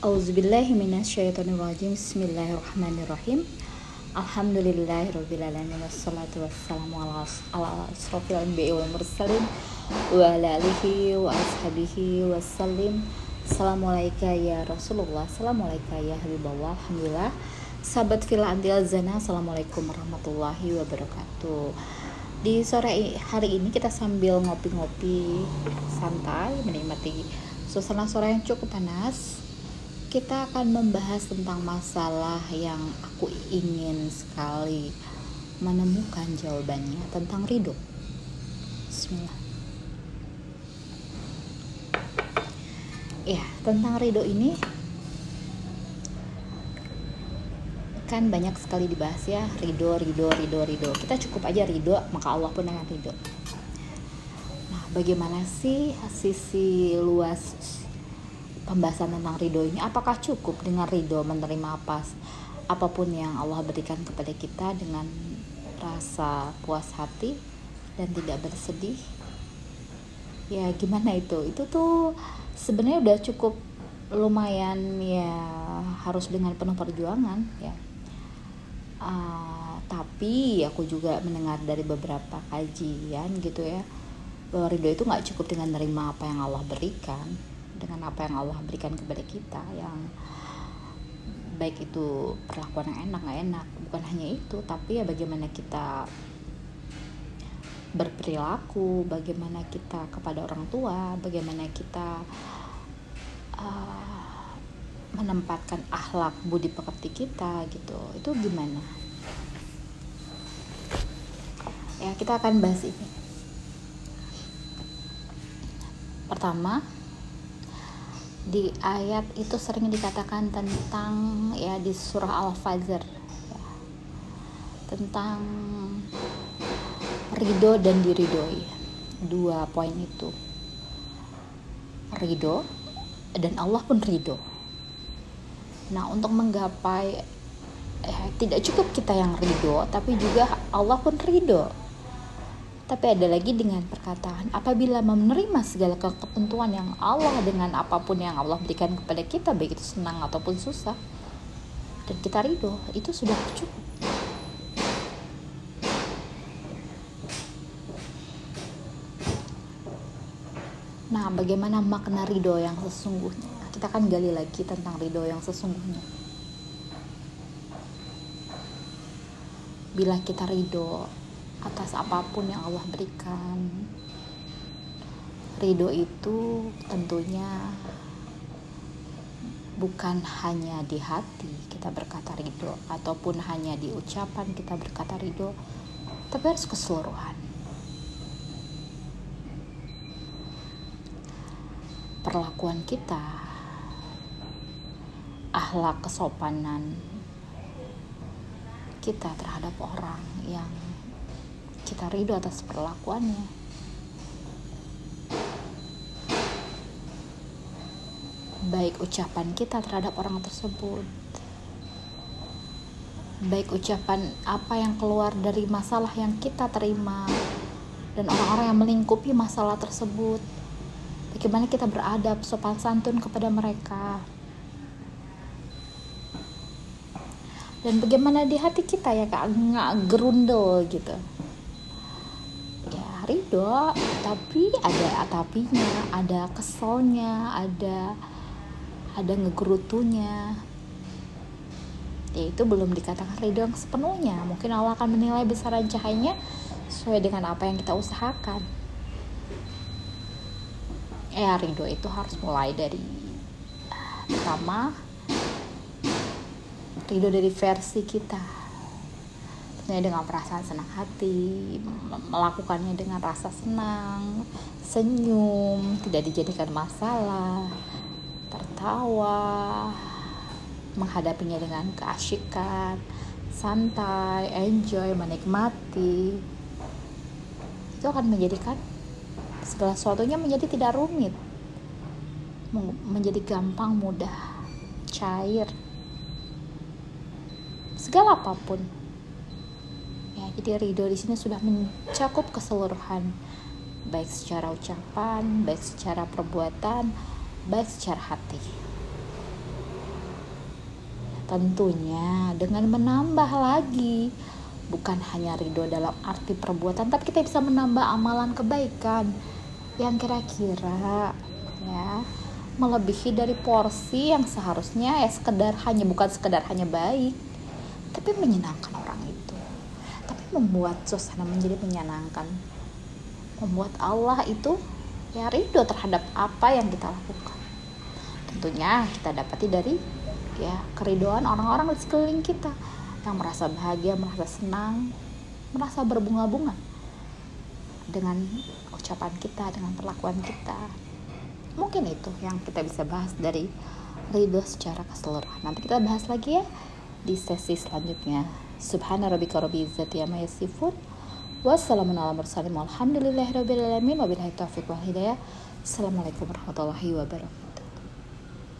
Auzubillahi minasyaitonirrajim. Bismillahirrahmanirrahim. Alhamdulillahirrabbilalamin. Ya Rasulullah. Ya Habibullah. Alhamdulillah. Sahabat Villa Antil Zana Assalamualaikum warahmatullahi wabarakatuh. Di sore hari ini kita sambil ngopi-ngopi santai Menikmati suasana sore yang cukup panas kita akan membahas tentang masalah yang aku ingin sekali menemukan jawabannya tentang ridho. Bismillah. Ya, tentang ridho ini kan banyak sekali dibahas ya ridho, ridho, ridho, ridho. Kita cukup aja ridho, maka Allah pun akan ridho. Nah, bagaimana sih sisi luas pembahasan tentang ridho ini? Apakah cukup dengan ridho menerima apa apa pun yang Allah berikan kepada kita dengan rasa puas hati dan tidak bersedih? Ya gimana itu? Itu tuh sebenarnya udah cukup lumayan ya harus dengan penuh perjuangan ya. Uh, tapi aku juga mendengar dari beberapa kajian gitu ya bahwa ridho itu nggak cukup dengan menerima apa yang Allah berikan dengan apa yang Allah berikan kepada kita yang baik itu perlakuan yang enak nggak enak. Bukan hanya itu tapi ya bagaimana kita berperilaku bagaimana kita kepada orang tua bagaimana kita uh, menempatkan akhlak budi pekerti kita gitu. Itu gimana? Ya kita akan bahas ini. Pertama di ayat itu sering dikatakan tentang ya di surah Al-Fajr. Ya, tentang ridho dan diridoi dua poin itu. Ridho dan Allah pun ridho. Nah untuk menggapai eh, tidak cukup kita yang ridho tapi juga Allah pun ridho tapi ada lagi dengan perkataan, apabila menerima segala ketentuan yang Allah dengan apa pun yang Allah berikan kepada kita, baik itu senang ataupun susah, dan kita ridho, itu sudah cukup. Nah, bagaimana makna ridho yang sesungguhnya? Kita akan gali lagi tentang ridho yang sesungguhnya. Bila kita ridho, atas apa pun yang Allah berikan. Ridho itu tentunya bukan hanya di hati kita berkata ridho ataupun hanya di ucapan kita berkata ridho, tapi harus keseluruhan. Perlakuan kita, ahlak kesopanan kita terhadap orang yang kita ridho atas perlakuannya. Baik ucapan kita terhadap orang tersebut. Baik ucapan apa yang keluar dari masalah yang kita terima. Dan orang-orang yang melingkupi masalah tersebut. Bagaimana kita beradab sopan santun kepada mereka. Dan bagaimana di hati kita ya kak? Nggak gerundel gitu ridho tapi ada tapinya ada keselnya ada ada ngegerutunya. Ya itu belum dikatakan ridho yang sepenuhnya. Mungkin Allah akan menilai besaran cahayanya sesuai dengan apa yang kita usahakan. Ya ridho itu harus mulai dari pertama ridho dari versi kita melakukannya dengan perasaan senang hati, melakukannya dengan rasa senang, senyum, tidak dijadikan masalah, tertawa, menghadapinya dengan keasyikan, santai, enjoy, menikmati. Itu akan menjadikan segala sesuatunya menjadi tidak rumit, menjadi gampang, mudah, cair, segala apa pun jadi ridho di sini sudah mencakup keseluruhan, baik secara ucapan, baik secara perbuatan, baik secara hati. tentunya dengan menambah lagi bukan hanya ridho dalam arti perbuatan tapi kita bisa menambah amalan kebaikan yang kira-kira ya melebihi dari porsi yang seharusnya ya sekedar hanya bukan sekedar hanya baik tapi menyenangkan membuat suasana menjadi menyenangkan membuat Allah itu ya ridho terhadap apa yang kita lakukan tentunya kita dapati dari ya keridoan orang-orang di sekeliling kita yang merasa bahagia, merasa senang, merasa berbunga-bunga dengan ucapan kita, dengan perlakuan kita. Mungkin itu yang kita bisa bahas dari ridho secara keseluruhan. Nanti kita bahas lagi ya di sesi selanjutnya. Subhana rabbika rabbil izzati amma yasifun. Wassalamualaikum warahmatullahi wabarakatuh. Assalamualaikum warahmatullahi wabarakatuh.